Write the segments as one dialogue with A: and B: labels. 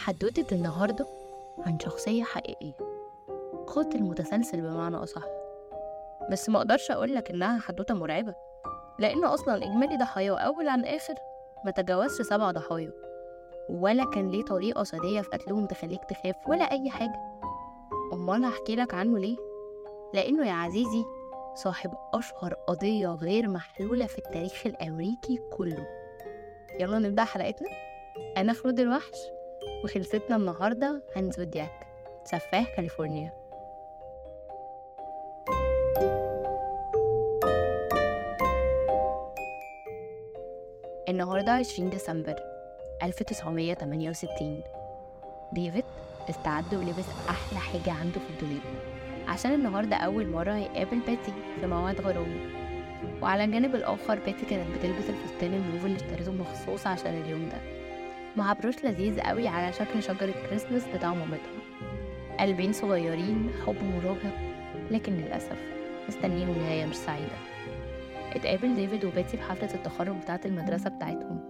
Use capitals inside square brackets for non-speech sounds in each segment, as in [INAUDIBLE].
A: حدوتة النهاردة عن شخصية حقيقية. قاتل متسلسل بمعنى أصح. بس ما أقدرش أقولك إنها حدوتة مرعبة لأن أصلا إجمالي ضحايا أول عن آخر ما تجاوزش سبع ضحايا ولا كان ليه طريقة سرية في قتلهم تخليك تخاف ولا أي حاجة. أمال هحكي لك عنه ليه؟ لأنه يا عزيزي صاحب أشهر قضية غير محلولة في التاريخ الأمريكي كله. يلا نبدأ حلقتنا. أنا خلود الوحش. وخلصتنا النهاردة عن زودياك. سفاح كاليفورنيا. النهاردة 20 ديسمبر 1968 ديفيد استعد ولبس أحلى حاجة عنده في الدولاب. عشان النهاردة أول مرة هيقابل بيتي في موعد غرامي وعلى الجانب الآخر بيتي كانت بتلبس الفستان الموف اللي اشتريته مخصوص عشان اليوم ده. مع بروش لذيذ قوي على شكل شجرة كريسماس بتاع مامتها. قلبين صغيرين حب مراهق لكن للأسف مستنيين نهاية مش سعيدة. اتقابل ديفيد وبيتي في حفلة التخرج بتاعة المدرسة بتاعتهم.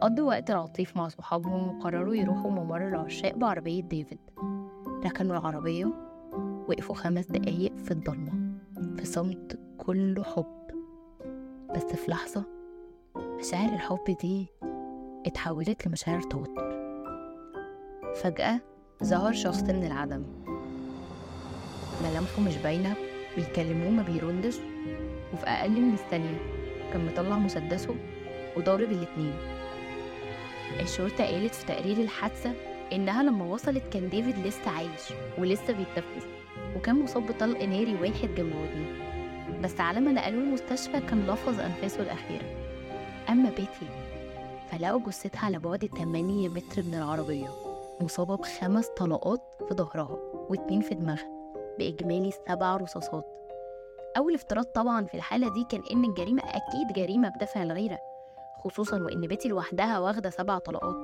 A: قضوا وقت لطيف مع صحابهم وقرروا يروحوا ممر العشاق بعربية ديفيد. ركنوا العربية وقفوا خمس دقايق في الضلمة في صمت كله حب. بس في لحظة مشاعر الحب دي اتحولت لمشاعر توتر. فجأة ظهر شخص من العدم. ملامحه مش باينة بيكلموه ما بيردش وفي أقل من الثانية كان مطلع مسدسه وضارب الاتنين. الشرطة قالت في تقرير الحادثة إنها لما وصلت كان ديفيد لسه عايش ولسه بيتنفس وكان مصاب بطلق ناري واحد جنب ودنه. بس على ما نقلوه المستشفى كان لفظ أنفاسه الأخيرة. أما بيتي فلقوا جثتها على بعد 8 متر من العربية مصابة بخمس طلقات في ظهرها واتنين في دماغها بإجمالي سبع رصاصات. أول افتراض طبعا في الحالة دي كان إن الجريمة أكيد جريمة بدافع الغيرة خصوصا وإن بيتي لوحدها واخدة سبع طلقات.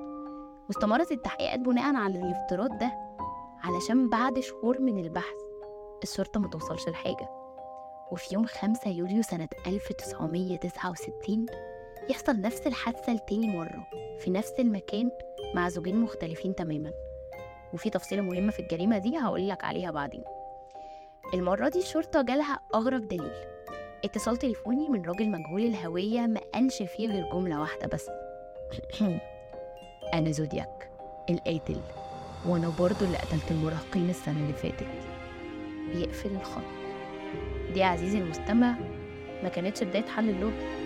A: واستمرت التحقيقات بناء على الافتراض ده علشان بعد شهور من البحث الشرطة متوصلش لحاجة. وفي يوم 5 يوليو سنة 1969 يحصل نفس الحادثة لتاني مرة في نفس المكان مع زوجين مختلفين تماما. وفي تفصيلة مهمة في الجريمة دي هقولك عليها بعدين. المرة دي الشرطة جالها أغرب دليل. اتصال تليفوني من راجل مجهول الهوية ما قالش فيه غير جملة واحدة بس. [CLEARS THROAT] أنا زودياك القاتل. وأنا برضو اللي قتلت المراهقين السنة اللي فاتت. بيقفل الخط. دي عزيزي المستمع ما كانتش بداية حل اللغز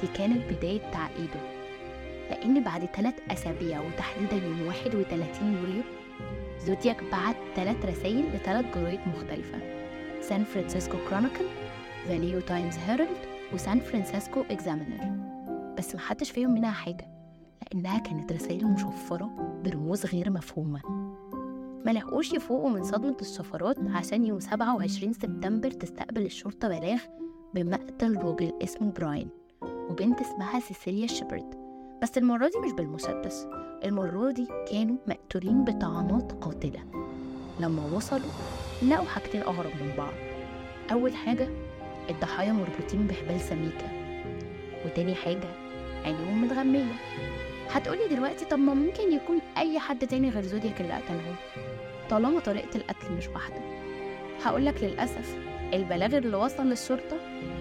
A: دي كانت بداية تعقيده. لأن بعد ثلاث أسابيع وتحديدا يوم 31 يوليو زودياك بعت ثلاث رسائل لثلاث جرايد مختلفة سان فرانسيسكو كرونيكل فاليو تايمز هيرالد وسان فرانسيسكو إكزامينر. بس محدش فهم منها حاجة لأنها كانت رسائل مشفرة برموز غير مفهومة. ما لحقوش يفوقوا من صدمة الشفرات عشان يوم 27 سبتمبر تستقبل الشرطة بلاغ بمقتل راجل اسمه براين. وبنت اسمها سيسيليا شيبرد. بس المرة دي مش بالمسدس المرة دي كانوا مقتولين بطعنات قاتلة. لما وصلوا لقوا حاجتين أغرب من بعض. أول حاجة الضحايا مربوطين بحبال سميكة. وتاني حاجة عينيهم متغمية. هتقولي دلوقتي طب ما ممكن يكون أي حد تاني غير زودياك اللي قتلهم؟ طالما طريقة القتل مش واحدة. هقولك للأسف البلاغ اللي وصل للشرطة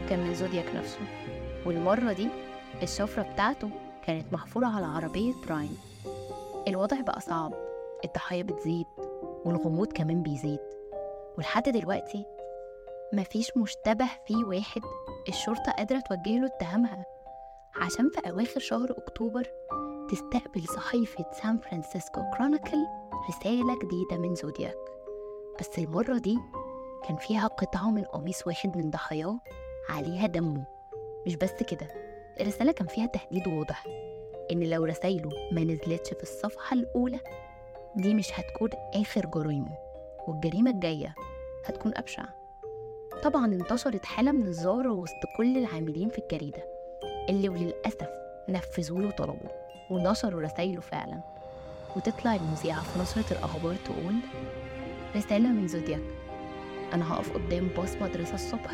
A: كان من زودياك نفسه. والمرة دي الشفرة بتاعته كانت محفورة على عربية براين. الوضع بقى صعب الضحايا بتزيد والغموض كمان بيزيد. ولحد دلوقتي مفيش مشتبه فيه واحد الشرطة قادرة توجه له اتهاماتها عشان في أواخر شهر أكتوبر تستقبل صحيفة سان فرانسيسكو كرونيكل رسالة جديدة من زودياك. بس المرة دي كان فيها قطعة من قميص واحد من ضحاياه عليها دمه. مش بس كده الرسالة كان فيها تهديد واضح إن لو رسايله ما نزلتش في الصفحة الأولى دي مش هتكون آخر جريمة والجريمة الجاية هتكون أبشع. طبعا انتشرت حالة من الذعر وسط كل العاملين في الجريدة اللي وللأسف نفذوا له طلبه ونشروا رسايله فعلا. وتطلع المذيعة في نشرة الأخبار تقول رسالة من زودياك أنا هقف قدام باص مدرسة الصبح.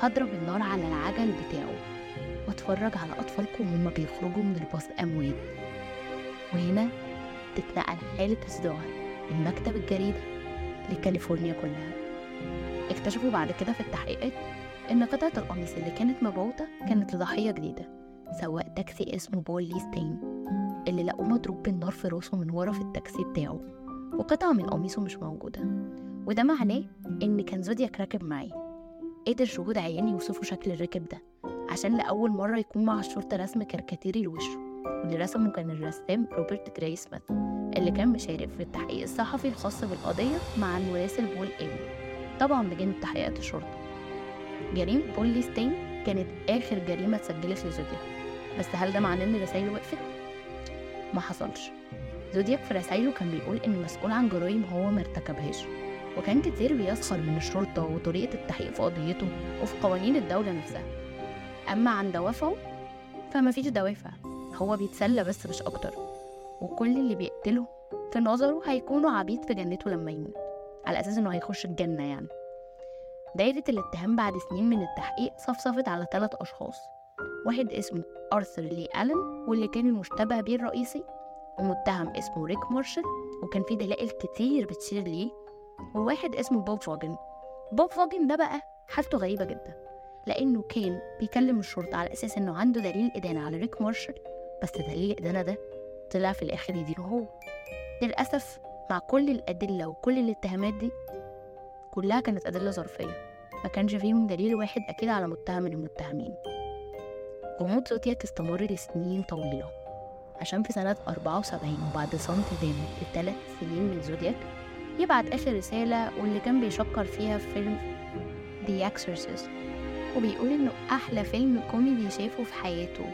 A: هضرب النار على العجل بتاعه واتفرج على أطفالكم وهما بيخرجوا من الباص أموات وهنا تتنقل حالة إصدار من مكتب الجريدة لكاليفورنيا كلها. اكتشفوا بعد كده في التحقيقات إن قطعة القميص اللي كانت مبعوثة كانت لضحية جديدة سواق تاكسي اسمه بول لي ستين اللي لقوه مضروب بالنار في راسه من ورا في التاكسي بتاعه وقطعة من قميصه مش موجودة. وده معناه إن كان زودياك راكب معاه. قدر شهود عيان يوصفوا شكل الراكب ده عشان لأول مرة يكون مع الشرطة رسم كاريكاتيري لوشه. واللي رسمه كان الرسام روبرت جراي سميث اللي كان مشارك في التحقيق الصحفي الخاص بالقضية مع المراسل بول إيفري. طبعا بجانب تحقيقات الشرطة. جريمة بول ستين كانت آخر جريمة اتسجلت لزودياك. بس هل ده معناه إن رسايله وقفت؟ ما حصلش. زودياك في رسايله كان بيقول إن المسؤول عن جرائم هو ما ارتكبهاش. وكان كتير بيسخر من الشرطة وطريقة التحقيق في قضيته وفي قوانين الدولة نفسها. أما عن دوافعه فما فيش دوافع هو بيتسلى بس مش أكتر. وكل اللي بيقتله في نظره هيكونوا عبيد في جنته لما يموت على أساس إنه هيخش الجنة يعني. دايرة الاتهام بعد سنين من التحقيق صفصفت على ثلاث أشخاص. واحد اسمه أرثر لي ألن واللي كان المشتبه بيه الرئيسي ومتهم اسمه ريك مارشل وكان في دلائل كتير بتشير ليه وواحد اسمه بوب فوجن. بوب فوجن ده بقى حالته غريبة جدا لأنه كان بيكلم الشرطة على أساس إنه عنده دليل إدانة على ريك مارشل بس دليل الإدانة ده طلع في الآخر يدينه هو. للأسف مع كل الأدلة وكل الاتهامات دي كلها كانت أدلة ظرفية. ما كانش فيهم دليل واحد أكيد على متهم من المتهمين. غموض زودياك استمر لسنين طويلة عشان في سنة 74 وبعد صمت دام لثلاث سنين من زودياك يبعت آخر رسالة واللي كان بيشكر فيها في فيلم The Exorcist وبيقول إنه أحلى فيلم كوميدي شافه في حياته.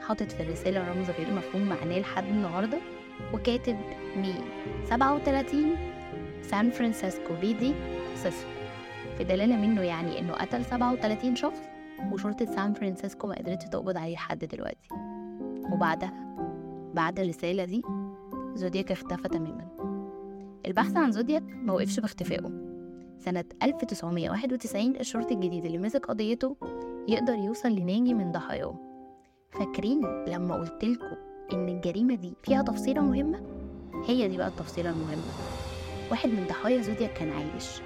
A: حاطط في الرسالة رمز غير مفهوم معناه لحد النهاردة وكاتب مي 37 سان فرانسيسكو PD صفر. في دلالة منه يعني إنه قتل 37 شخص وشرطة سان فرانسيسكو ما قدرتش تقبض عليه لحد دلوقتي. وبعدها بعد الرسالة دي زودياك اختفى تماما. البحث عن زودياك ما وقفش باختفائه. سنة 1991 الشرطي الجديد اللي مسك قضيته يقدر يوصل لناجي من ضحاياه. فاكرين لما قلتلكوا إن الجريمة دي فيها تفصيلة مهمة؟ هي دي بقى التفصيلة المهمة. واحد من ضحايا زودياك كان عايش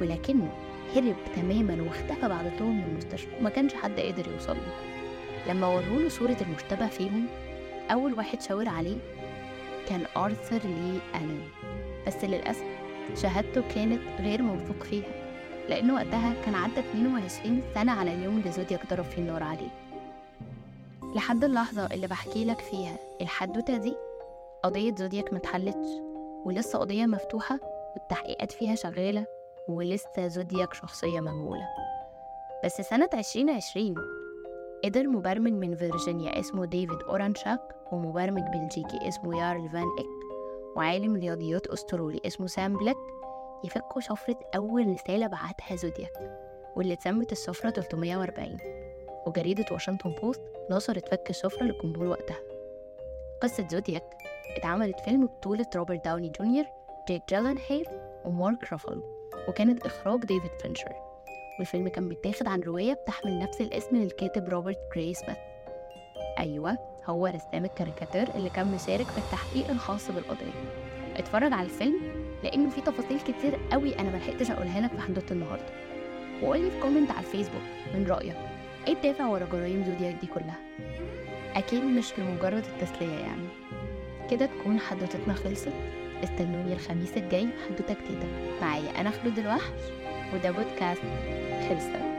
A: ولكنه هرب تماما واختفى بعد طول من المستشفى. وما كانش حد قادر يوصل له. لما وروله صورة المشتبه فيهم أول واحد شاور عليه كان آرثر لي ألين بس للأسف شهادته كانت غير موثوق فيها لأنه وقتها كان عدى 22 سنة على اليوم اللي زودياك ضرب فيه النار عليه. لحد اللحظة اللي بحكي لك فيها الحدوتة دي قضية زودياك متحلتش ولسه قضية مفتوحة والتحقيقات فيها شغالة ولسه زودياك شخصية مجهولة بس سنة 2020 قدر مبرمج من فيرجينيا اسمه ديفيد أورانشاك ومبرمج بلجيكي اسمه يارل فان إك وعالم رياضيات أسترالي اسمه سام بليك يفكوا شفرة أول رسالة بعتها زودياك واللي اتسمت الشفرة 340 وجريدة واشنطن بوست نشرت فك الشفرة للجمهور وقتها. قصة زودياك اتعملت فيلم بطولة روبرت داوني جونيور جيك جيلنهيل ومارك رافالو وكانت إخراج ديفيد فينشر. والفيلم كان بيتاخد عن رواية بتحمل نفس الاسم للكاتب روبرت جراي سميث أيوة هو رسام الكاريكاتير اللي كان مشارك في التحقيق الخاص بالقضية. اتفرج على الفيلم لأنه فيه تفاصيل كتير قوي أنا ملحقتش أقولها لك في حدوتة النهاردة. وقولي في comment على الفيسبوك من رأيك. إيه الدافع ورا جرايم زودياك دي كلها؟ أكيد مش لمجرد التسلية يعني. كده تكون حدوتتنا خلصت. استنوني الخميس الجاي حدوتة جديدة معايا أنا خلود الوحش وده بودكاست خلصت.